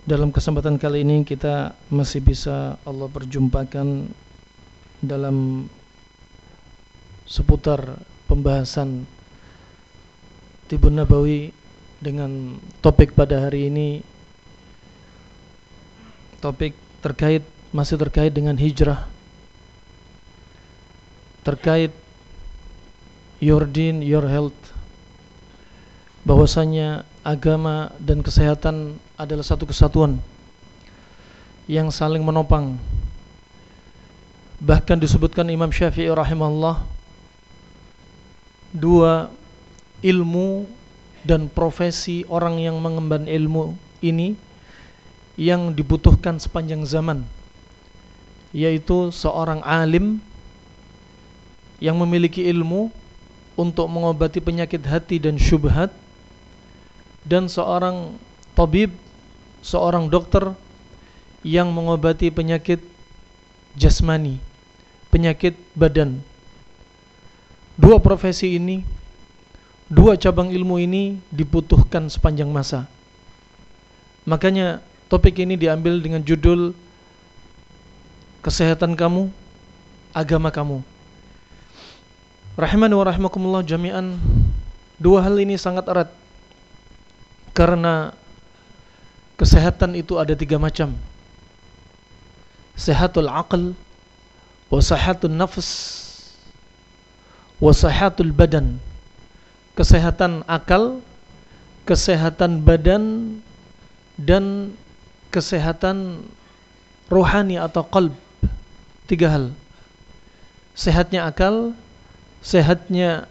Dalam kesempatan kali ini kita masih bisa Allah perjumpakan dalam seputar pembahasan Tibun Nabawi dengan topik pada hari ini. Topik terkait masih terkait dengan hijrah. Terkait your din your health. Bahwasanya agama dan kesehatan adalah satu kesatuan yang saling menopang. Bahkan disebutkan Imam Syafi'i rahimahullah dua ilmu dan profesi orang yang mengemban ilmu ini yang dibutuhkan sepanjang zaman yaitu seorang alim yang memiliki ilmu untuk mengobati penyakit hati dan syubhat dan seorang tabib, seorang dokter yang mengobati penyakit jasmani, penyakit badan. Dua profesi ini, dua cabang ilmu ini dibutuhkan sepanjang masa. Makanya topik ini diambil dengan judul Kesehatan kamu, agama kamu. Rahimani wa rahimakumullah jami'an. Dua hal ini sangat erat karena kesehatan itu ada tiga macam. Sehatul aql, wa sehatul nafs, wa sehatul badan. Kesehatan akal, kesehatan badan, dan kesehatan rohani atau qalb. Tiga hal. Sehatnya akal, sehatnya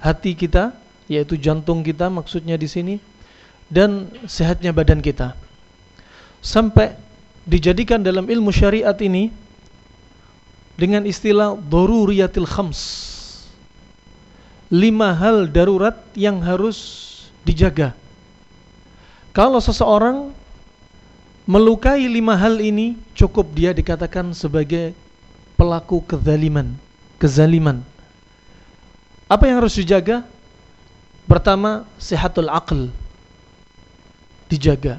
hati kita, yaitu jantung kita maksudnya di sini dan sehatnya badan kita. Sampai dijadikan dalam ilmu syariat ini dengan istilah daruriyatil khams. Lima hal darurat yang harus dijaga. Kalau seseorang melukai lima hal ini, cukup dia dikatakan sebagai pelaku kezaliman, kezaliman. Apa yang harus dijaga? Pertama, sehatul aql, dijaga.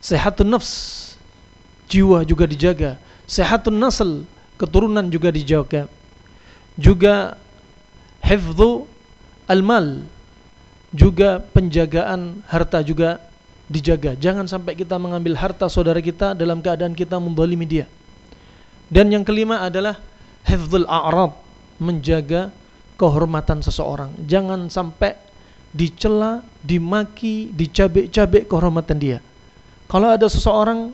Sehatun nafs, jiwa juga dijaga. Sehatun nasl, keturunan juga dijaga. Juga hifdhu al-mal, juga penjagaan harta juga dijaga. Jangan sampai kita mengambil harta saudara kita dalam keadaan kita membalimi dia. Dan yang kelima adalah hifdzul a'rad, menjaga kehormatan seseorang. Jangan sampai dicela, dimaki, dicabik-cabik kehormatan dia. Kalau ada seseorang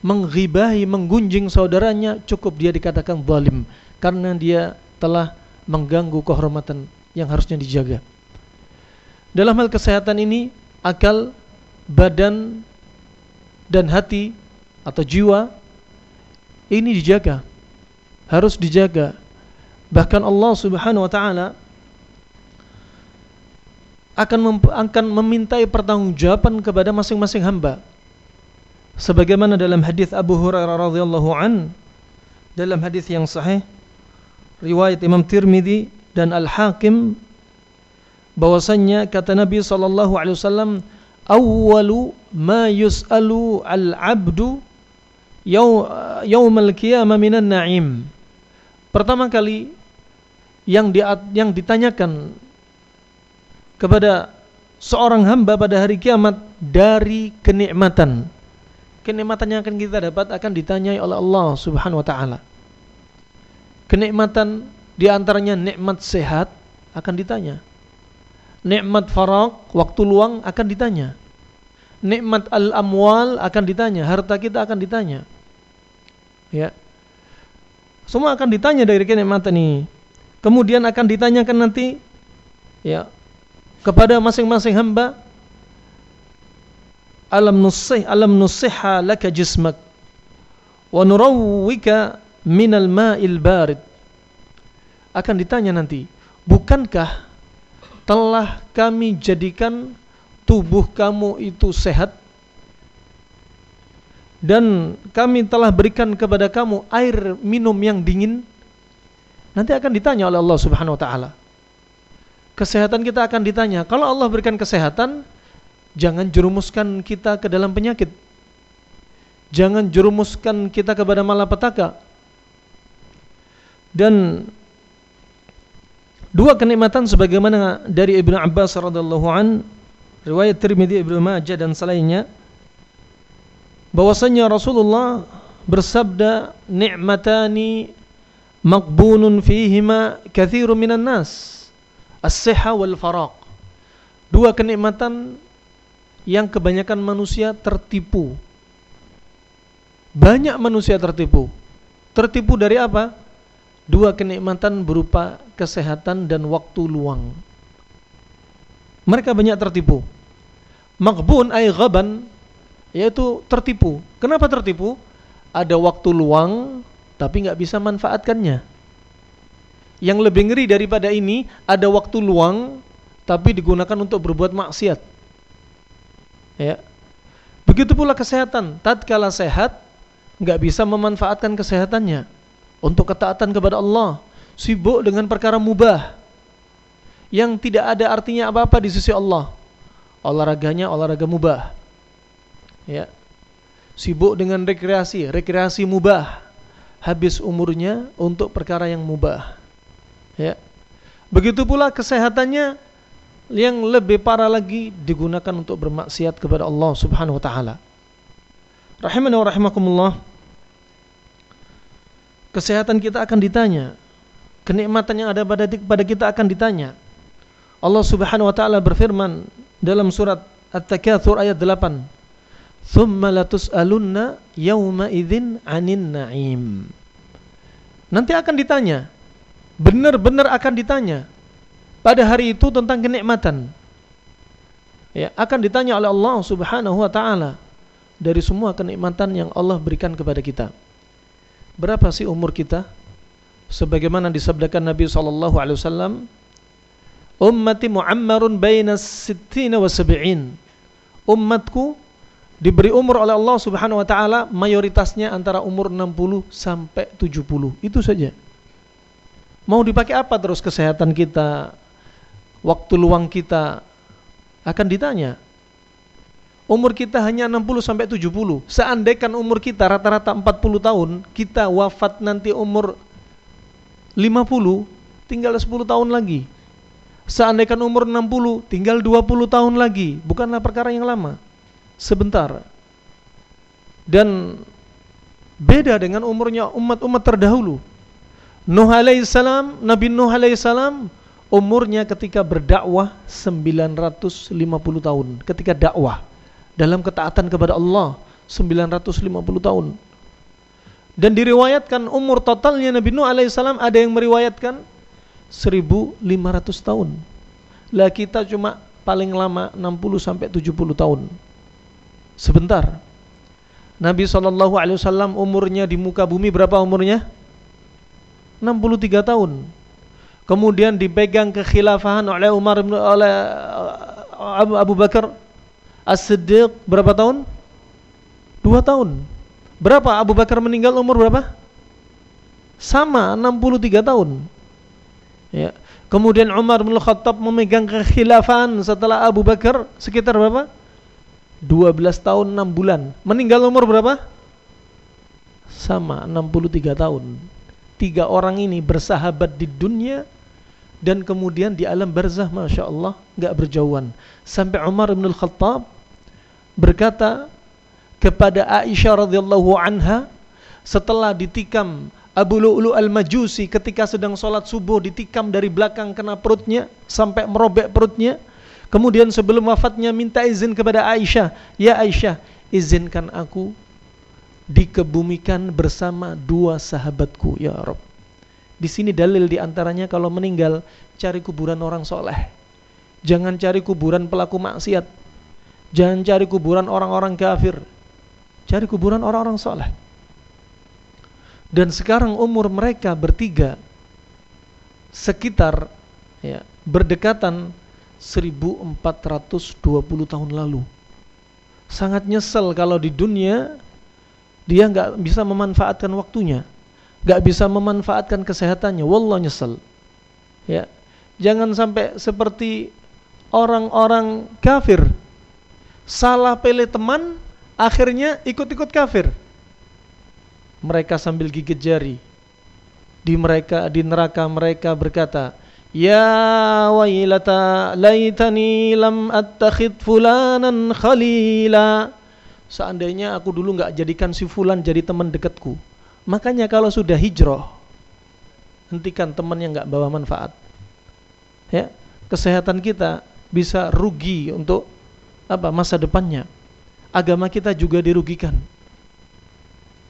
menghibahi, menggunjing saudaranya, cukup dia dikatakan zalim karena dia telah mengganggu kehormatan yang harusnya dijaga. Dalam hal kesehatan ini, akal, badan dan hati atau jiwa ini dijaga. Harus dijaga. Bahkan Allah Subhanahu wa taala akan mem akan memintai pertanggungjawaban kepada masing-masing hamba. Sebagaimana dalam hadis Abu Hurairah radhiyallahu an dalam hadis yang sahih riwayat Imam Tirmizi dan Al-Hakim bahwasanya kata Nabi sallallahu alaihi wasallam awwalu ma yus'alu al-'abdu yaumal qiyamah minan na'im. Pertama kali yang di, yang ditanyakan kepada seorang hamba pada hari kiamat dari kenikmatan. Kenikmatan yang akan kita dapat akan ditanyai oleh Allah Subhanahu wa taala. Kenikmatan di antaranya nikmat sehat akan ditanya. Nikmat farag, waktu luang akan ditanya. Nikmat al-amwal akan ditanya, harta kita akan ditanya. Ya. Semua akan ditanya dari kenikmatan ini. Kemudian akan ditanyakan nanti ya kepada masing-masing hamba. Alam nusih alam nusihha laka jismak. Wa nurawwika minal ma'il barid. Akan ditanya nanti bukankah telah kami jadikan tubuh kamu itu sehat? Dan kami telah berikan kepada kamu air minum yang dingin? Nanti akan ditanya oleh Allah Subhanahu wa taala kesehatan kita akan ditanya kalau Allah berikan kesehatan jangan jerumuskan kita ke dalam penyakit. Jangan jerumuskan kita kepada malapetaka. Dan dua kenikmatan sebagaimana dari Ibnu Abbas radhiyallahu an riwayat Tirmidzi Ibnu Majah dan selainnya bahwasanya Rasulullah bersabda ni'matani maqbunun fihima katsirun minan nas as-sihha wal faraq dua kenikmatan yang kebanyakan manusia tertipu banyak manusia tertipu tertipu dari apa dua kenikmatan berupa kesehatan dan waktu luang. Mereka banyak tertipu. Maghbun ay ghaban yaitu tertipu. Kenapa tertipu? Ada waktu luang tapi nggak bisa manfaatkannya. Yang lebih ngeri daripada ini ada waktu luang tapi digunakan untuk berbuat maksiat. Ya. Begitu pula kesehatan. Tatkala sehat nggak bisa memanfaatkan kesehatannya untuk ketaatan kepada Allah, sibuk dengan perkara mubah yang tidak ada artinya apa-apa di sisi Allah. Olahraganya olahraga mubah. Ya. Sibuk dengan rekreasi, rekreasi mubah. Habis umurnya untuk perkara yang mubah. Ya. Begitu pula kesehatannya yang lebih parah lagi digunakan untuk bermaksiat kepada Allah Subhanahu wa taala. Rahimani wa rahimakumullah kesehatan kita akan ditanya. Kenikmatan yang ada pada pada kita akan ditanya. Allah Subhanahu wa taala berfirman dalam surat At-Takatsur ayat 8. "Tsumma latus'alunna yauma idzin 'anin na'im." Nanti akan ditanya. Benar-benar akan ditanya pada hari itu tentang kenikmatan. Ya, akan ditanya oleh Allah Subhanahu wa taala dari semua kenikmatan yang Allah berikan kepada kita. Berapa sih umur kita? Sebagaimana disabdakan Nabi sallallahu alaihi wasallam, "Ummati mu'ammarun baina sittina wa sab'in." Umatku diberi umur oleh Allah Subhanahu wa taala mayoritasnya antara umur 60 sampai 70. Itu saja. Mau dipakai apa terus kesehatan kita, waktu luang kita akan ditanya umur kita hanya 60 sampai 70. Seandainya umur kita rata-rata 40 tahun, kita wafat nanti umur 50, tinggal 10 tahun lagi. Seandainya umur 60, tinggal 20 tahun lagi. Bukanlah perkara yang lama. Sebentar. Dan beda dengan umurnya umat-umat terdahulu. Nuh alaihissalam, Nabi Nuh alaihissalam umurnya ketika berdakwah 950 tahun ketika dakwah dalam ketaatan kepada Allah 950 tahun. Dan diriwayatkan umur totalnya Nabi Nuh alaihissalam ada yang meriwayatkan 1500 tahun. Lah kita cuma paling lama 60 sampai 70 tahun. Sebentar. Nabi wasallam umurnya di muka bumi berapa umurnya? 63 tahun. Kemudian dipegang kekhilafahan oleh Umar bin oleh Abu Bakar As-Siddiq berapa tahun? Dua tahun. Berapa Abu Bakar meninggal umur berapa? Sama 63 tahun. Ya. Kemudian Umar bin Khattab memegang kekhilafan setelah Abu Bakar sekitar berapa? 12 tahun 6 bulan. Meninggal umur berapa? Sama 63 tahun. Tiga orang ini bersahabat di dunia dan kemudian di alam barzah Masya Allah nggak berjauhan. Sampai Umar bin Khattab berkata kepada Aisyah radhiyallahu anha setelah ditikam Abu Lu'lu al-Majusi ketika sedang sholat subuh ditikam dari belakang kena perutnya sampai merobek perutnya kemudian sebelum wafatnya minta izin kepada Aisyah ya Aisyah izinkan aku dikebumikan bersama dua sahabatku ya Rob di sini dalil di antaranya kalau meninggal cari kuburan orang soleh jangan cari kuburan pelaku maksiat Jangan cari kuburan orang-orang kafir. Cari kuburan orang-orang soleh. Dan sekarang umur mereka bertiga sekitar ya, berdekatan 1420 tahun lalu. Sangat nyesel kalau di dunia dia nggak bisa memanfaatkan waktunya, nggak bisa memanfaatkan kesehatannya. Wallah nyesel. Ya, jangan sampai seperti orang-orang kafir. Salah pilih teman akhirnya ikut-ikut kafir. Mereka sambil gigit jari. Di mereka di neraka mereka berkata Ya wailata laitani lam attakhid fulanan khalila Seandainya aku dulu nggak jadikan si fulan jadi teman dekatku Makanya kalau sudah hijrah Hentikan teman yang nggak bawa manfaat. Ya Kesehatan kita bisa rugi untuk apa masa depannya. Agama kita juga dirugikan.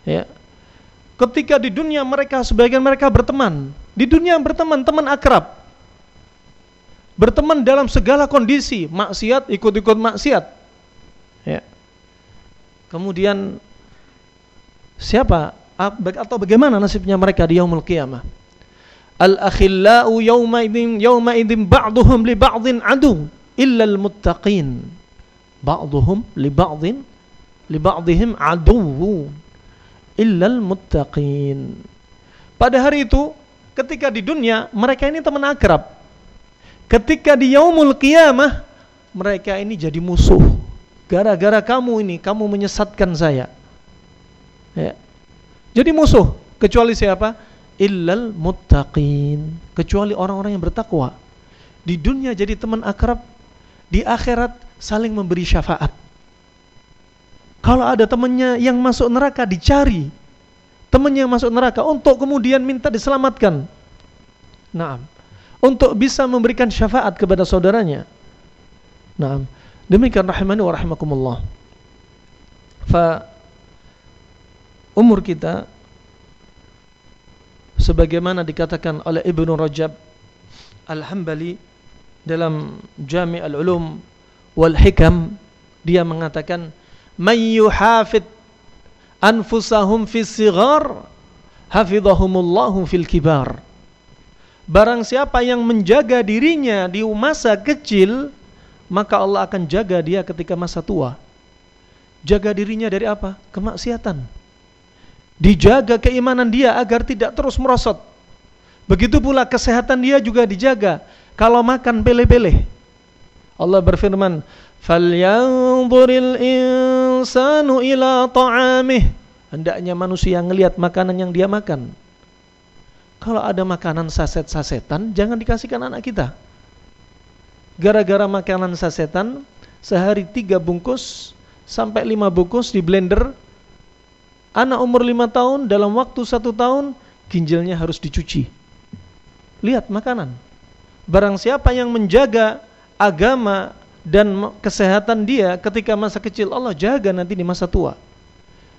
Ya ketika di dunia mereka sebagian mereka berteman di dunia berteman teman akrab berteman dalam segala kondisi maksiat ikut-ikut maksiat. Ya kemudian siapa? Atau bagaimana nasibnya mereka di yaumul qiyamah? Al-akhillau yawma idzin yawma idzin ba'dhum li ba'dhin adu illa al-muttaqin ba'dhum li ba'dhin li ba'dihim adu illa al-muttaqin pada hari itu ketika di dunia mereka ini teman akrab. Ketika di yaumul qiyamah mereka ini jadi musuh gara-gara kamu ini kamu menyesatkan saya. Ya. jadi musuh kecuali siapa? Illal muttaqin. Kecuali orang-orang yang bertakwa. Di dunia jadi teman akrab di akhirat saling memberi syafaat. Kalau ada temannya yang masuk neraka dicari. Temannya yang masuk neraka untuk kemudian minta diselamatkan. Nah untuk bisa memberikan syafaat kepada saudaranya. Nah demikian rahimani wa rahimakumullah. Fa umur kita sebagaimana dikatakan oleh Ibnu Rajab Al-Hambali dalam Jami' Al-Ulum wal Hikam dia mengatakan may yuhafid anfusahum fi sighar hafizahumullahu fil kibar. Barang siapa yang menjaga dirinya di masa kecil maka Allah akan jaga dia ketika masa tua jaga dirinya dari apa? kemaksiatan dijaga keimanan dia agar tidak terus merosot. Begitu pula kesehatan dia juga dijaga. Kalau makan pele-pele. Allah berfirman, "Falyanzuril insanu ila ta'amih." Hendaknya manusia ngelihat makanan yang dia makan. Kalau ada makanan saset-sasetan, jangan dikasihkan anak kita. Gara-gara makanan sasetan, sehari tiga bungkus sampai lima bungkus di blender, Anak umur lima tahun dalam waktu satu tahun ginjalnya harus dicuci. Lihat makanan. Barang siapa yang menjaga agama dan kesehatan dia ketika masa kecil Allah jaga nanti di masa tua.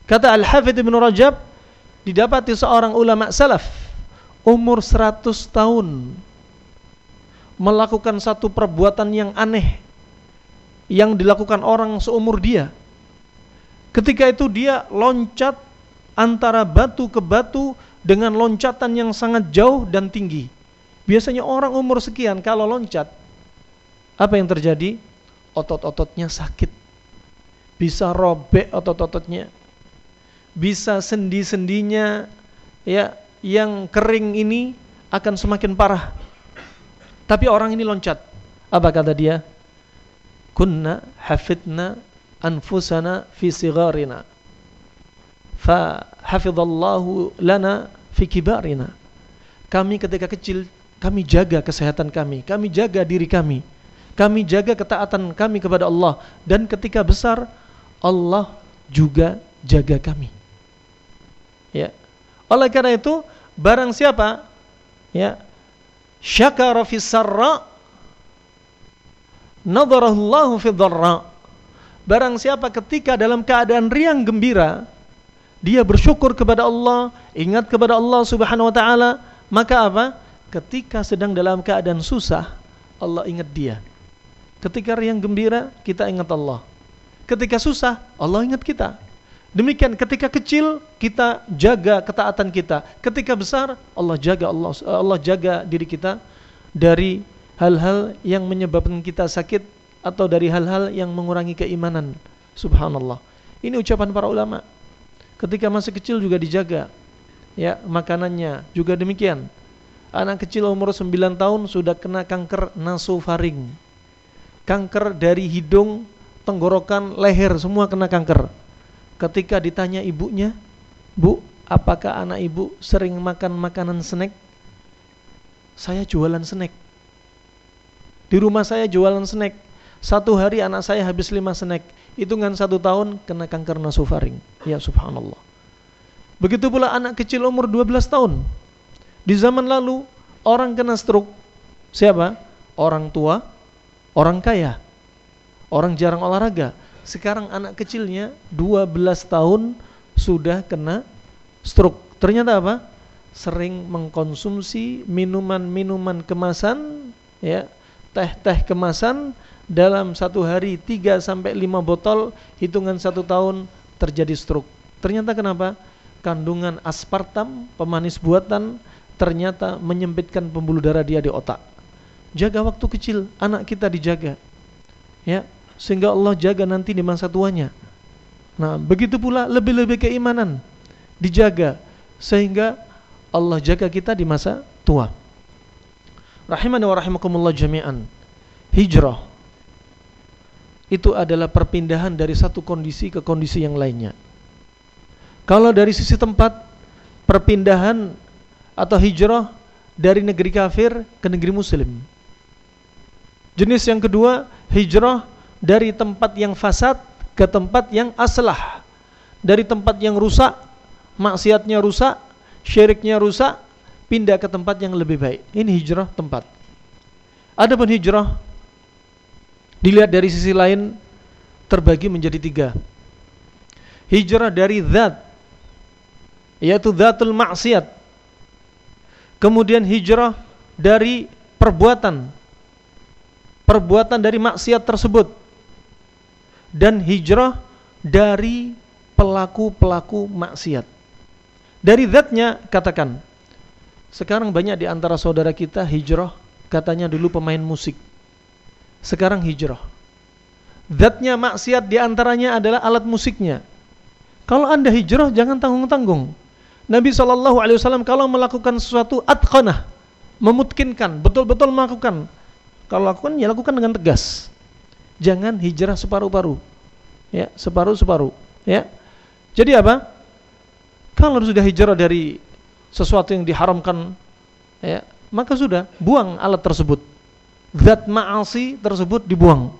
Kata Al-Hafidh Ibn Rajab didapati seorang ulama salaf umur 100 tahun melakukan satu perbuatan yang aneh yang dilakukan orang seumur dia Ketika itu dia loncat antara batu ke batu dengan loncatan yang sangat jauh dan tinggi. Biasanya orang umur sekian kalau loncat, apa yang terjadi? Otot-ototnya sakit. Bisa robek otot-ototnya. Bisa sendi-sendinya ya yang kering ini akan semakin parah. Tapi orang ini loncat. Apa kata dia? Kunna hafidna anfusana fi sigharina. Fa hafizallahu lana fi kibarina. Kami ketika kecil kami jaga kesehatan kami. Kami jaga diri kami. Kami jaga ketaatan kami kepada Allah. Dan ketika besar Allah juga jaga kami. Ya. Oleh karena itu barang siapa ya syakara fi sarra nadharallahu fi dharra Barang siapa ketika dalam keadaan riang gembira dia bersyukur kepada Allah, ingat kepada Allah Subhanahu wa taala, maka apa? Ketika sedang dalam keadaan susah, Allah ingat dia. Ketika riang gembira, kita ingat Allah. ketika susah Allah ingat kita. Demikian ketika kecil kita jaga ketaatan kita, ketika besar Allah jaga Allah Allah jaga diri kita dari hal-hal yang menyebabkan kita sakit atau dari hal-hal yang mengurangi keimanan. Subhanallah. Ini ucapan para ulama. Ketika masih kecil juga dijaga. Ya, makanannya juga demikian. Anak kecil umur 9 tahun sudah kena kanker nasofaring. Kanker dari hidung, tenggorokan, leher semua kena kanker ketika ditanya ibunya, "Bu, apakah anak ibu sering makan makanan snack?" Saya jualan snack. Di rumah saya jualan snack. Satu hari anak saya habis lima snack. Hitungan satu tahun kena kanker nasofaring. Ya subhanallah. Begitu pula anak kecil umur 12 tahun. Di zaman lalu orang kena stroke. Siapa? Orang tua, orang kaya. Orang jarang olahraga. Sekarang anak kecilnya 12 tahun sudah kena stroke. Ternyata apa? Sering mengkonsumsi minuman-minuman kemasan, ya, teh-teh kemasan dalam satu hari 3 sampai 5 botol, hitungan satu tahun terjadi stroke. Ternyata kenapa? Kandungan aspartam, pemanis buatan, ternyata menyempitkan pembuluh darah dia di otak. Jaga waktu kecil, anak kita dijaga. Ya, sehingga Allah jaga nanti di masa tuanya. Nah, begitu pula lebih-lebih keimanan dijaga sehingga Allah jaga kita di masa tua. Rahimani wa rahimakumullah jami'an. Hijrah itu adalah perpindahan dari satu kondisi ke kondisi yang lainnya. Kalau dari sisi tempat perpindahan atau hijrah dari negeri kafir ke negeri muslim. Jenis yang kedua, hijrah dari tempat yang fasad ke tempat yang aslah. Dari tempat yang rusak maksiatnya rusak syiriknya rusak pindah ke tempat yang lebih baik. Ini hijrah tempat. Adapun hijrah dilihat dari sisi lain terbagi menjadi tiga. Hijrah dari zat yaitu zatul maksiat. Kemudian hijrah dari perbuatan perbuatan dari maksiat tersebut dan hijrah dari pelaku-pelaku maksiat. Dari zatnya katakan, sekarang banyak di antara saudara kita hijrah, katanya dulu pemain musik. Sekarang hijrah. Zatnya maksiat di antaranya adalah alat musiknya. Kalau anda hijrah jangan tanggung-tanggung. Nabi SAW kalau melakukan sesuatu atqanah, memutkinkan, betul-betul melakukan. Kalau lakukan, ya lakukan dengan tegas jangan hijrah separuh-paruh. Ya, separuh-separuh, ya. Jadi apa? Kalau sudah hijrah dari sesuatu yang diharamkan, ya, maka sudah buang alat tersebut. Zat ma'asi tersebut dibuang.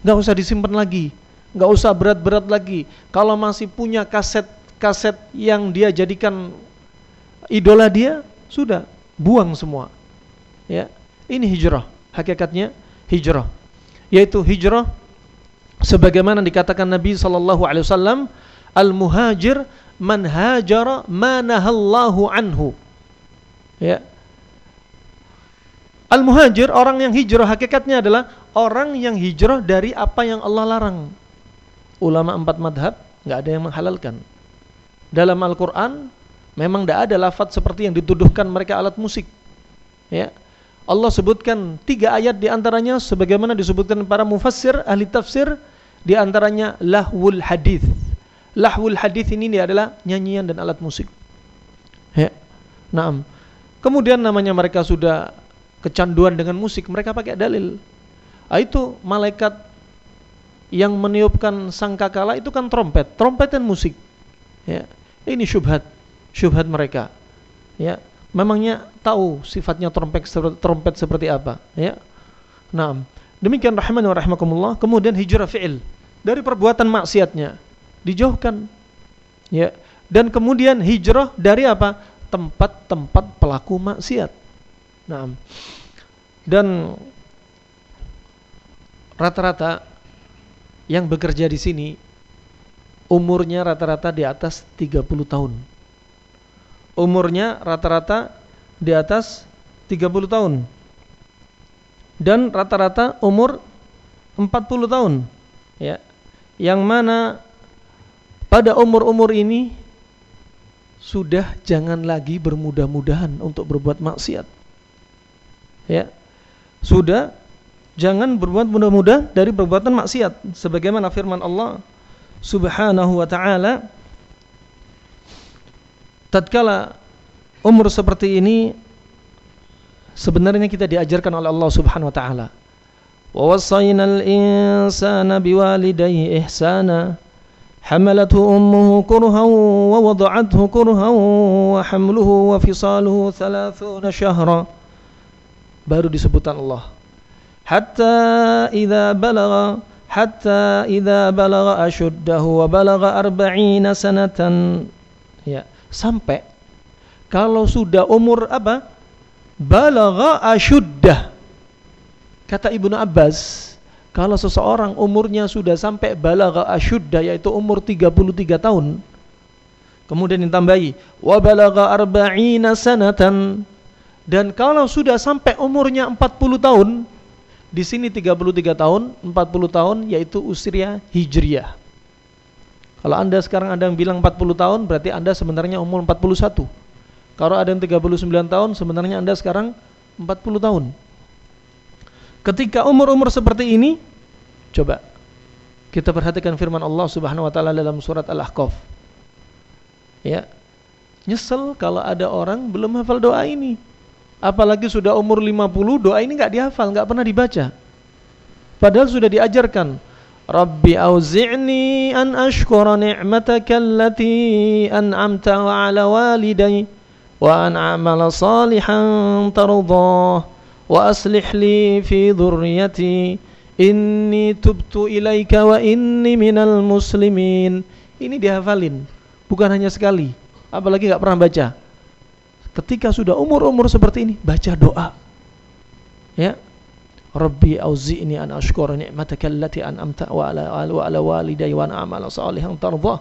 Enggak usah disimpan lagi, enggak usah berat-berat lagi. Kalau masih punya kaset-kaset yang dia jadikan idola dia, sudah buang semua. Ya. Ini hijrah, hakikatnya hijrah yaitu hijrah sebagaimana dikatakan Nabi sallallahu alaihi wasallam al-muhajir man hajara ma nahallahu anhu ya Al-muhajir orang yang hijrah hakikatnya adalah orang yang hijrah dari apa yang Allah larang. Ulama empat madhab nggak ada yang menghalalkan. Dalam Al-Quran memang tidak ada lafaz seperti yang dituduhkan mereka alat musik. Ya, Allah sebutkan tiga ayat di antaranya sebagaimana disebutkan para mufassir ahli tafsir di antaranya lahwul hadis. Lahwul hadis ini adalah nyanyian dan alat musik. Ya. Naam. Kemudian namanya mereka sudah kecanduan dengan musik, mereka pakai dalil. Ah, itu malaikat yang meniupkan sangkakala itu kan trompet, trompet dan musik. Ya. Ini syubhat, syubhat mereka. Ya, memangnya tahu sifatnya trompet trompet seperti apa? Ya. Nah demikian rahimani wa rahimakumullah. Kemudian hijrah fi'il. Dari perbuatan maksiatnya. Dijauhkan. Ya. Dan kemudian hijrah dari apa? Tempat-tempat pelaku maksiat. Nah dan rata-rata yang bekerja di sini umurnya rata-rata di atas 30 tahun umurnya rata-rata di atas 30 tahun dan rata-rata umur 40 tahun ya yang mana pada umur-umur ini sudah jangan lagi bermudah-mudahan untuk berbuat maksiat. Ya. Sudah jangan berbuat mudah-mudah dari perbuatan maksiat sebagaimana firman Allah Subhanahu wa taala tatkala umur seperti ini sebenarnya kita diajarkan oleh Allah Subhanahu wa taala wa wasainal insana biwalidayhi ihsana حملته أمه كرها ووضعته كرها وحمله وفصاله ثلاثون شهرا baru disebutkan Allah hatta idza balagha hatta idza balagha ashuddahu wa balagha arba'ina sanatan ya sampai kalau sudah umur apa balagha ashuddah kata Ibnu Abbas kalau seseorang umurnya sudah sampai balagha asyudda yaitu umur 33 tahun. Kemudian ditambahi wa balagha arba'ina sanatan dan kalau sudah sampai umurnya 40 tahun di sini 33 tahun, 40 tahun yaitu usia hijriyah. Kalau Anda sekarang ada yang bilang 40 tahun berarti Anda sebenarnya umur 41. Kalau ada yang 39 tahun sebenarnya Anda sekarang 40 tahun. Ketika umur-umur seperti ini, coba kita perhatikan firman Allah Subhanahu wa taala dalam surat Al-Ahqaf. Ya. Nyesel kalau ada orang belum hafal doa ini. Apalagi sudah umur 50, doa ini enggak dihafal, enggak pernah dibaca. Padahal sudah diajarkan. Rabbi auzi'ni an ashkura ni'mataka allati an'amta ala walidayya wa an a'mala salihan tardah wa aslih li fi dhurriyyati. Inni tubtu ilaika wa inni minal muslimin. Ini dihafalin bukan hanya sekali apalagi nggak pernah baca. Ketika sudah umur-umur seperti ini baca doa. Ya Rabbi auzi'ni an ashkura ni'mataka allati an'amta wa ala wa ala walidayya wa an a'mala salihan tardah.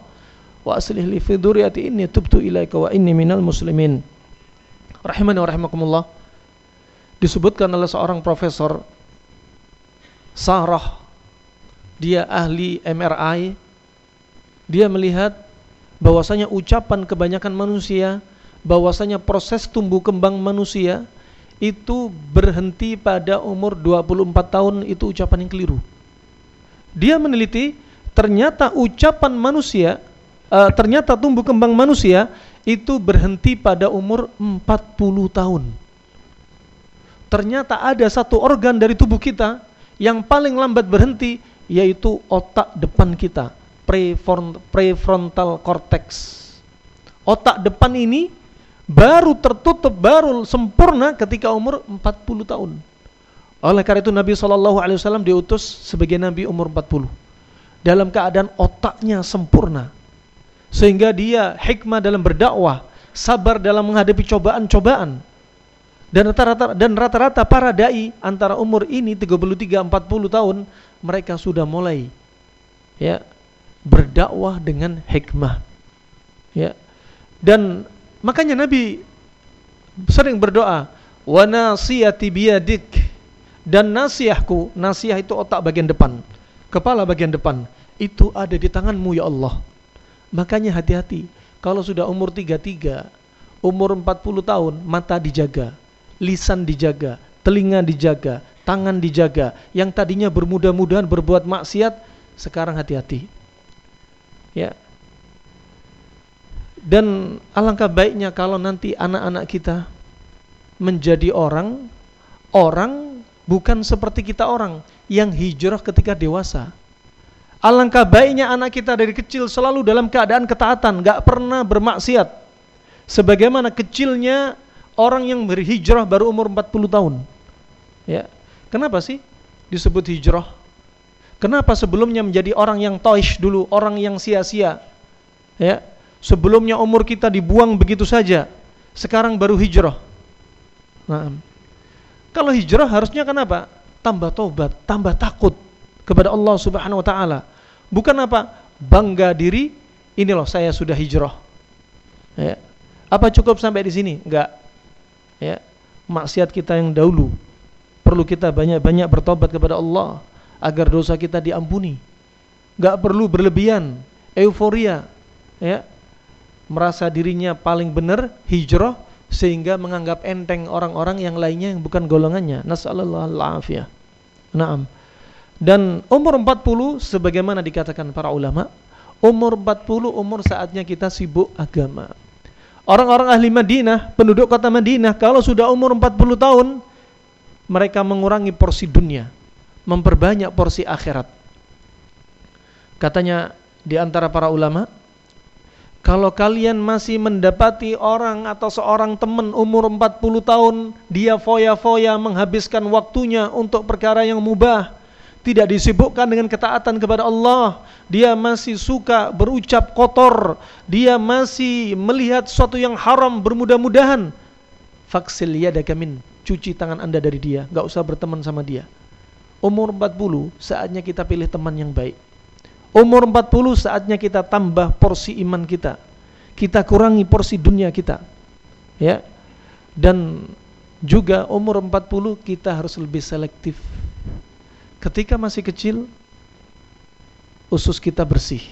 Wa aslih li fi dhurriyyati inni tubtu ilaika wa inni minal muslimin. Rahimani wa rahimakumullah. Disebutkan oleh seorang profesor Sarah. Dia ahli MRI dia melihat bahwasanya ucapan kebanyakan manusia bahwasanya proses tumbuh kembang manusia itu berhenti pada umur 24 tahun itu ucapan yang keliru dia meneliti ternyata ucapan manusia uh, ternyata tumbuh kembang manusia itu berhenti pada umur 40 tahun ternyata ada satu organ dari tubuh kita yang paling lambat berhenti yaitu otak depan kita, prefrontal cortex. Otak depan ini baru tertutup, baru sempurna ketika umur 40 tahun. Oleh karena itu Nabi SAW diutus sebagai Nabi umur 40. Dalam keadaan otaknya sempurna. Sehingga dia hikmah dalam berdakwah, sabar dalam menghadapi cobaan-cobaan dan rata-rata dan rata-rata para dai antara umur ini 33 40 tahun mereka sudah mulai ya berdakwah dengan hikmah. Ya. Dan makanya Nabi sering berdoa, "Wa nasiyati biyadik." Dan nasiahku, nasiah itu otak bagian depan, kepala bagian depan, itu ada di tanganmu ya Allah. Makanya hati-hati, kalau sudah umur 33, umur 40 tahun, mata dijaga lisan dijaga, telinga dijaga, tangan dijaga. Yang tadinya bermudah-mudahan berbuat maksiat, sekarang hati-hati. Ya. Dan alangkah baiknya kalau nanti anak-anak kita menjadi orang, orang bukan seperti kita orang yang hijrah ketika dewasa. Alangkah baiknya anak kita dari kecil selalu dalam keadaan ketaatan, gak pernah bermaksiat. Sebagaimana kecilnya orang yang berhijrah baru umur 40 tahun. Ya. Kenapa sih disebut hijrah? Kenapa sebelumnya menjadi orang yang toish dulu, orang yang sia-sia? Ya. Sebelumnya umur kita dibuang begitu saja. Sekarang baru hijrah. Nah, kalau hijrah harusnya kenapa? Tambah tobat, tambah takut kepada Allah Subhanahu wa taala. Bukan apa? Bangga diri, ini loh saya sudah hijrah. Ya. Apa cukup sampai di sini? Enggak ya maksiat kita yang dahulu perlu kita banyak-banyak bertobat kepada Allah agar dosa kita diampuni nggak perlu berlebihan, euforia, ya, merasa dirinya paling benar, hijrah sehingga menganggap enteng orang-orang yang lainnya yang bukan golongannya. Nasallallahu alaihi Naam. Dan umur 40 sebagaimana dikatakan para ulama, umur 40 umur saatnya kita sibuk agama. Orang-orang ahli Madinah, penduduk kota Madinah kalau sudah umur 40 tahun mereka mengurangi porsi dunia, memperbanyak porsi akhirat. Katanya di antara para ulama, kalau kalian masih mendapati orang atau seorang teman umur 40 tahun, dia foya-foya menghabiskan waktunya untuk perkara yang mubah, tidak disibukkan dengan ketaatan kepada Allah, dia masih suka berucap kotor, dia masih melihat sesuatu yang haram bermudah-mudahan, faksil yadaka min, cuci tangan Anda dari dia, enggak usah berteman sama dia. Umur 40 saatnya kita pilih teman yang baik. Umur 40 saatnya kita tambah porsi iman kita. Kita kurangi porsi dunia kita. Ya. Dan juga umur 40 kita harus lebih selektif. Ketika masih kecil usus kita bersih.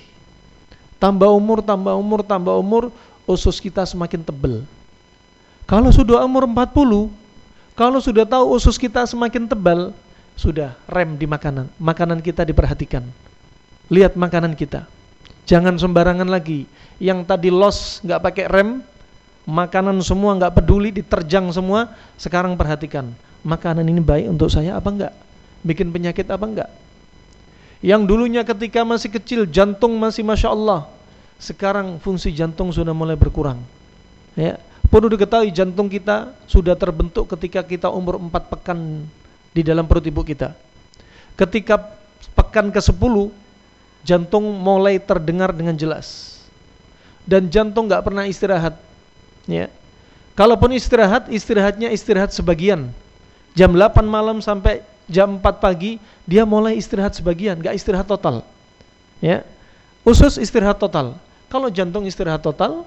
Tambah umur, tambah umur, tambah umur, usus kita semakin tebal. Kalau sudah umur 40, kalau sudah tahu usus kita semakin tebal, sudah rem di makanan. Makanan kita diperhatikan lihat makanan kita. Jangan sembarangan lagi. Yang tadi los nggak pakai rem, makanan semua nggak peduli, diterjang semua. Sekarang perhatikan, makanan ini baik untuk saya apa enggak? Bikin penyakit apa enggak? Yang dulunya ketika masih kecil jantung masih masya Allah, sekarang fungsi jantung sudah mulai berkurang. Ya, perlu diketahui jantung kita sudah terbentuk ketika kita umur 4 pekan di dalam perut ibu kita. Ketika pekan ke-10 jantung mulai terdengar dengan jelas. Dan jantung nggak pernah istirahat ya. Kalaupun istirahat istirahatnya istirahat sebagian. Jam 8 malam sampai jam 4 pagi dia mulai istirahat sebagian nggak istirahat total ya. Usus istirahat total. Kalau jantung istirahat total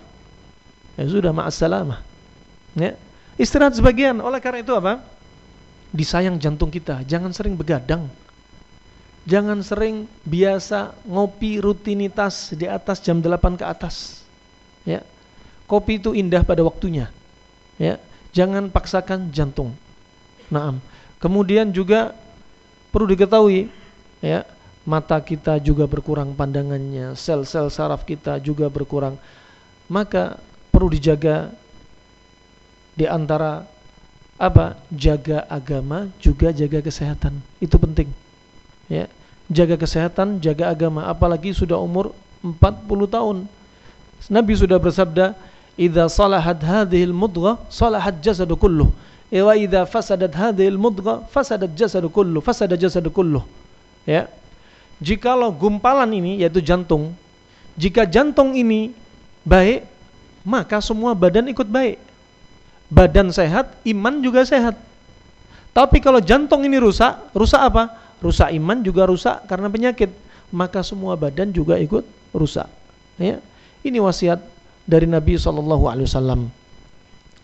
ya sudah ma'assalamah ya. Istirahat sebagian. Oleh karena itu apa? Disayang jantung kita. Jangan sering begadang Jangan sering biasa ngopi rutinitas di atas jam 8 ke atas. Ya. Kopi itu indah pada waktunya. Ya. Jangan paksakan jantung. Naam. Kemudian juga perlu diketahui ya, mata kita juga berkurang pandangannya, sel-sel saraf kita juga berkurang. Maka perlu dijaga di antara apa? Jaga agama juga jaga kesehatan. Itu penting. Ya jaga kesehatan, jaga agama, apalagi sudah umur 40 tahun. Nabi sudah bersabda, "Idza salahat hadhil mudghah, salahat jasadu kulluh. Wa idza fasadat hadhil mudghah, fasadat jasadu kulluh, fasada jasadu kulluh." Ya. Jikalau gumpalan ini yaitu jantung, jika jantung ini baik, maka semua badan ikut baik. Badan sehat, iman juga sehat. Tapi kalau jantung ini rusak, rusak apa? Rusak iman juga rusak karena penyakit. Maka semua badan juga ikut rusak. Ya. Ini wasiat dari Nabi saw.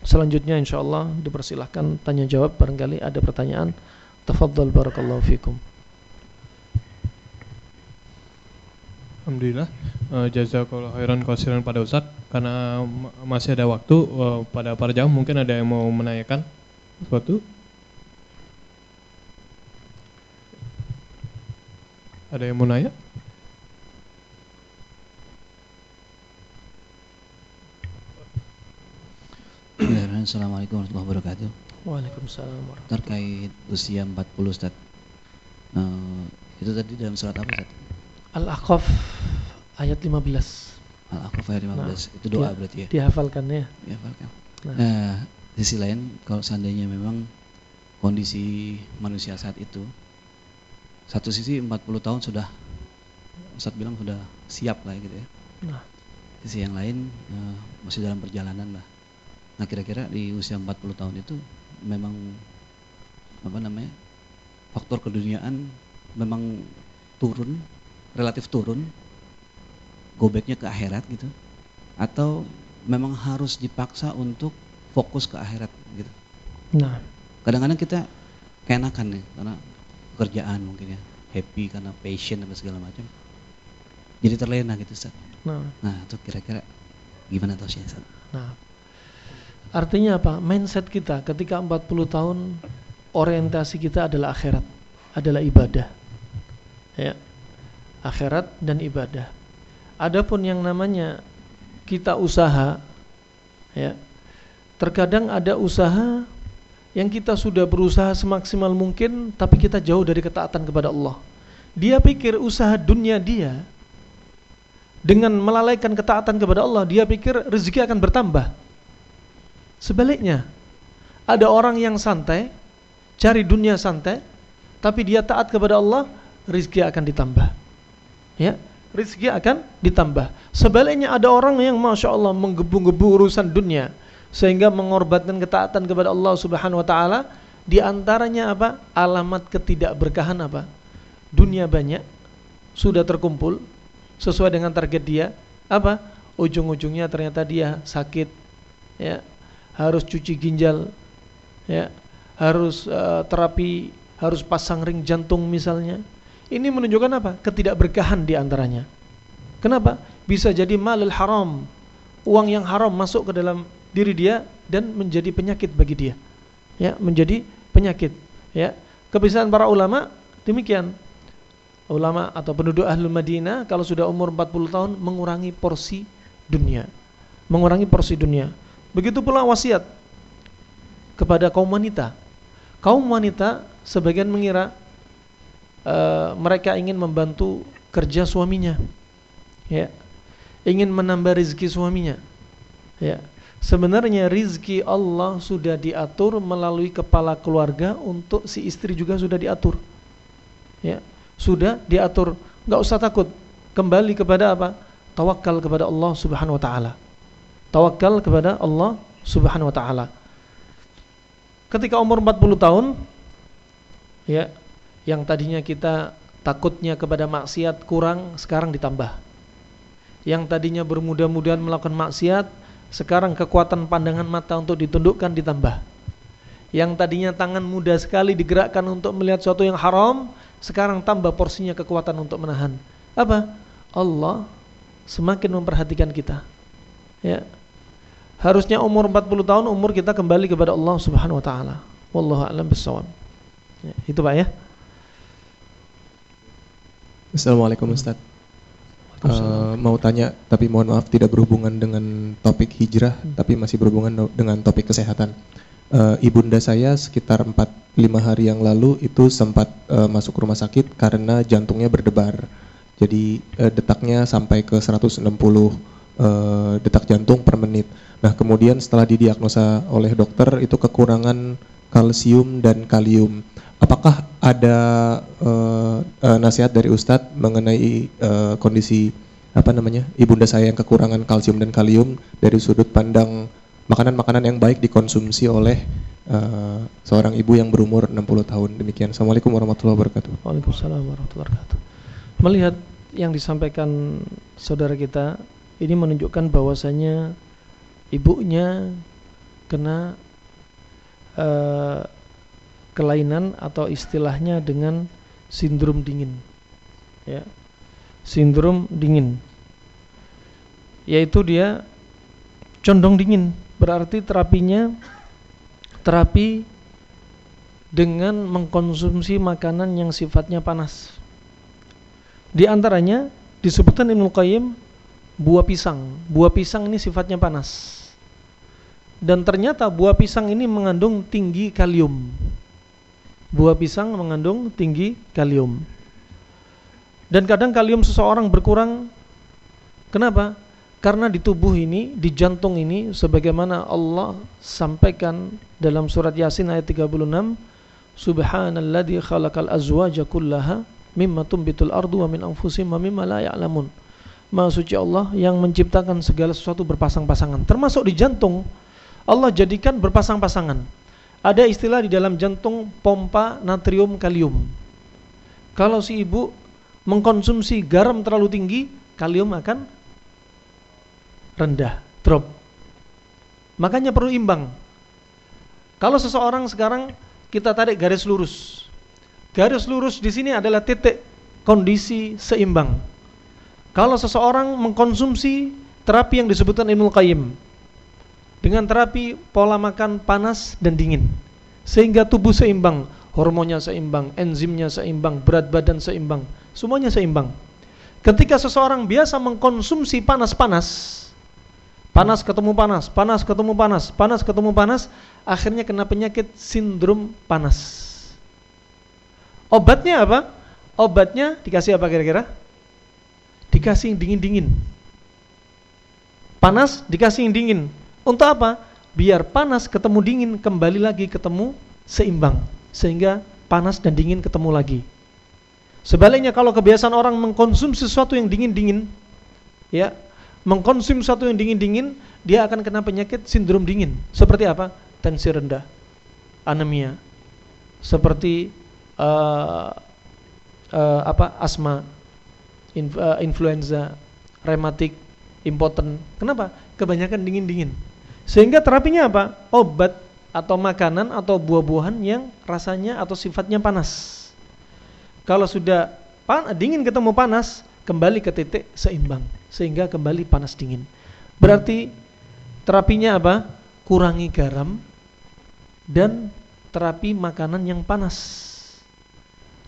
selanjutnya insyaallah dipersilahkan tanya jawab barangkali ada pertanyaan. Tafadhal barakallahu fikum. Alhamdulillah. Uh, jazakallahu khairan kasiran pada Ustadz karena masih ada waktu uh, pada para jam mungkin ada yang mau menanyakan sesuatu Ada yang mau nanya? Assalamualaikum warahmatullahi wabarakatuh. Waalaikumsalam warahmatullahi Terkait usia 40 Ustaz. Uh, itu tadi dalam surat apa Ustaz? Al-Aqaf ayat 15. Al-Aqaf ayat 15. Nah, itu doa dia, berarti ya. Dihafalkan ya. Dihafalkan. Nah. nah, di sisi lain kalau seandainya memang kondisi manusia saat itu satu sisi 40 tahun sudah Ustadz bilang sudah siap lah gitu ya. Nah. Sisi yang lain uh, masih dalam perjalanan lah. Nah kira-kira di usia 40 tahun itu memang apa namanya faktor keduniaan memang turun relatif turun gobeknya ke akhirat gitu atau memang harus dipaksa untuk fokus ke akhirat gitu. Nah, kadang-kadang kita keenakan nih karena pekerjaan mungkin ya happy karena passion dan segala macam jadi terlena gitu Ustaz. Nah, Nah, itu kira-kira gimana tuh Ustaz? nah. Artinya apa? Mindset kita ketika 40 tahun orientasi kita adalah akhirat, adalah ibadah. Ya. Akhirat dan ibadah. Adapun yang namanya kita usaha ya. Terkadang ada usaha yang kita sudah berusaha semaksimal mungkin tapi kita jauh dari ketaatan kepada Allah. Dia pikir usaha dunia dia dengan melalaikan ketaatan kepada Allah, dia pikir rezeki akan bertambah. Sebaliknya, ada orang yang santai, cari dunia santai, tapi dia taat kepada Allah, rezeki akan ditambah. Ya, rezeki akan ditambah. Sebaliknya ada orang yang masya Allah menggebu-gebu urusan dunia, sehingga mengorbankan ketaatan kepada Allah Subhanahu Wa Taala. Di antaranya apa? Alamat ketidakberkahan apa? Dunia banyak, sudah terkumpul, sesuai dengan target dia. Apa? Ujung-ujungnya ternyata dia sakit ya. Harus cuci ginjal ya. Harus uh, terapi harus pasang ring jantung misalnya. Ini menunjukkan apa? Ketidakberkahan di antaranya. Kenapa? Bisa jadi malul haram. Uang yang haram masuk ke dalam diri dia dan menjadi penyakit bagi dia ya menjadi penyakit ya kebiasaan para ulama demikian ulama atau penduduk ahlul Madinah kalau sudah umur 40 tahun mengurangi porsi dunia. Mengurangi porsi dunia. Begitu pula wasiat kepada kaum wanita. Kaum wanita sebagian mengira uh, mereka ingin membantu kerja suaminya. Ya. Ingin menambah rezeki suaminya. Ya. Sebenarnya rizki Allah sudah diatur melalui kepala keluarga untuk si istri juga sudah diatur. Ya, sudah diatur. Enggak usah takut. Kembali kepada apa? Tawakal kepada Allah Subhanahu wa taala. Tawakal kepada Allah Subhanahu wa taala. Ketika umur 40 tahun ya, yang tadinya kita takutnya kepada maksiat kurang, sekarang ditambah. Yang tadinya bermudah-mudahan melakukan maksiat, sekarang kekuatan pandangan mata untuk ditundukkan ditambah. Yang tadinya tangan mudah sekali digerakkan untuk melihat sesuatu yang haram, sekarang tambah porsinya kekuatan untuk menahan. Apa? Allah semakin memperhatikan kita. Ya. Harusnya umur 40 tahun umur kita kembali kepada Allah Subhanahu wa taala. Wallahu a'lam bissawab. Ya, itu Pak ya. Assalamualaikum Ustaz. Uh, mau tanya tapi mohon maaf tidak berhubungan dengan topik hijrah hmm. tapi masih berhubungan dengan topik kesehatan uh, ibunda saya sekitar 4-5 hari yang lalu itu sempat uh, masuk rumah sakit karena jantungnya berdebar. Jadi uh, detaknya sampai ke 160 uh, detak jantung per menit. Nah, kemudian setelah didiagnosa oleh dokter itu kekurangan kalsium dan kalium. Apakah ada uh, uh, nasihat dari Ustadz mengenai uh, kondisi apa namanya ibunda saya yang kekurangan kalsium dan kalium dari sudut pandang makanan-makanan yang baik dikonsumsi oleh uh, seorang ibu yang berumur 60 tahun. Demikian. Assalamualaikum warahmatullahi wabarakatuh. Waalaikumsalam warahmatullahi wabarakatuh. Melihat yang disampaikan saudara kita ini menunjukkan bahwasanya ibunya kena kelainan atau istilahnya dengan sindrom dingin. Ya. Sindrom dingin. Yaitu dia condong dingin berarti terapinya terapi dengan mengkonsumsi makanan yang sifatnya panas. Di antaranya disebutkan Ibnu Qayyim buah pisang. Buah pisang ini sifatnya panas. Dan ternyata buah pisang ini mengandung tinggi kalium. Buah pisang mengandung tinggi kalium. Dan kadang kalium seseorang berkurang. Kenapa? Karena di tubuh ini, di jantung ini sebagaimana Allah sampaikan dalam surat Yasin ayat 36, Subhanalladzi khalaqal azwaja kullaha mimma tumbitul ardu wa min anfusihim wa mimma la ya'lamun. Maha suci Allah yang menciptakan segala sesuatu berpasang-pasangan, termasuk di jantung. Allah jadikan berpasang-pasangan. Ada istilah di dalam jantung pompa natrium kalium. Kalau si ibu mengkonsumsi garam terlalu tinggi, kalium akan rendah, drop. Makanya perlu imbang. Kalau seseorang sekarang kita tarik garis lurus. Garis lurus di sini adalah titik kondisi seimbang. kalau seseorang mengkonsumsi terapi yang disebutkan Ibnu Qayyim dengan terapi pola makan panas dan dingin sehingga tubuh seimbang, hormonnya seimbang, enzimnya seimbang, berat badan seimbang, semuanya seimbang. Ketika seseorang biasa mengkonsumsi panas-panas, panas ketemu panas, panas ketemu panas, panas ketemu panas, akhirnya kena penyakit sindrom panas. Obatnya apa? Obatnya dikasih apa kira-kira? Dikasih dingin-dingin. Panas dikasih dingin. Untuk apa? Biar panas ketemu dingin kembali lagi ketemu seimbang sehingga panas dan dingin ketemu lagi. Sebaliknya kalau kebiasaan orang mengkonsumsi sesuatu yang dingin-dingin, ya, mengkonsumsi sesuatu yang dingin-dingin, dia akan kena penyakit sindrom dingin. Seperti apa? Tensi rendah, anemia, seperti uh, uh, apa? Asma, uh, influenza, rematik, impoten. Kenapa? Kebanyakan dingin-dingin. Sehingga terapinya apa? Obat atau makanan atau buah-buahan yang rasanya atau sifatnya panas. Kalau sudah pan dingin ketemu panas, kembali ke titik seimbang sehingga kembali panas dingin. Berarti terapinya apa? Kurangi garam dan terapi makanan yang panas.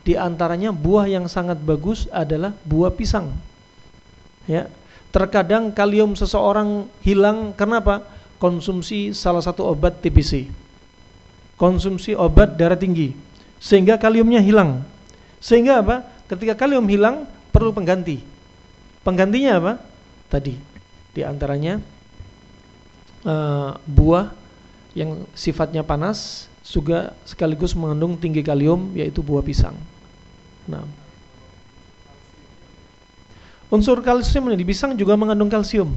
Di antaranya buah yang sangat bagus adalah buah pisang. Ya. Terkadang kalium seseorang hilang karena apa? Konsumsi salah satu obat TBC. Konsumsi obat darah tinggi sehingga kaliumnya hilang. Sehingga apa? Ketika kalium hilang perlu pengganti. Penggantinya apa? Tadi di antaranya uh, buah yang sifatnya panas juga sekaligus mengandung tinggi kalium yaitu buah pisang. Nah, unsur kalsium di pisang juga mengandung kalsium.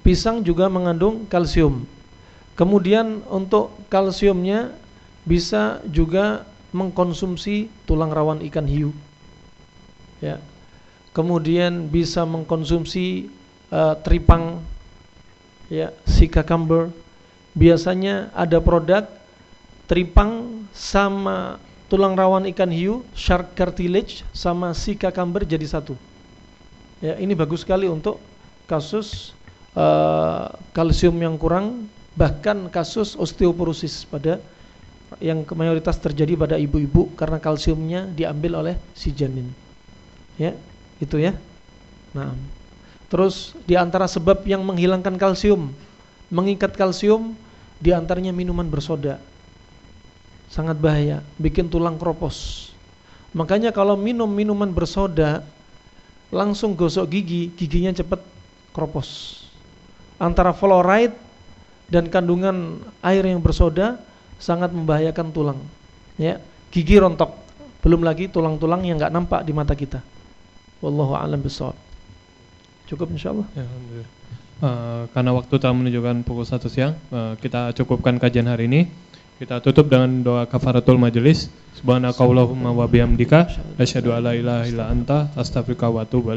Pisang juga mengandung kalsium. Kemudian untuk kalsiumnya bisa juga mengkonsumsi tulang rawan ikan hiu. Ya. Kemudian bisa mengkonsumsi uh, tripang ya, si cucumber. Biasanya ada produk tripang sama tulang rawan ikan hiu, shark cartilage sama si cucumber jadi satu. Ya, ini bagus sekali untuk kasus uh, kalsium yang kurang bahkan kasus osteoporosis pada yang mayoritas terjadi pada ibu-ibu karena kalsiumnya diambil oleh si janin. Ya, itu ya. Nah, terus di antara sebab yang menghilangkan kalsium, mengikat kalsium di antaranya minuman bersoda. Sangat bahaya, bikin tulang kropos. Makanya kalau minum minuman bersoda langsung gosok gigi, giginya cepat kropos. Antara fluoride dan kandungan air yang bersoda sangat membahayakan tulang. Ya, gigi rontok, belum lagi tulang-tulang yang nggak nampak di mata kita. Wallahu a'lam bishawab. Cukup insyaallah. Ya. Uh, karena waktu telah menunjukkan pukul satu siang, uh, kita cukupkan kajian hari ini. Kita tutup dengan doa kafaratul majelis. Subhanakallahumma wa bihamdika asyhadu alla ilaha illa anta astaghfiruka wa atubu.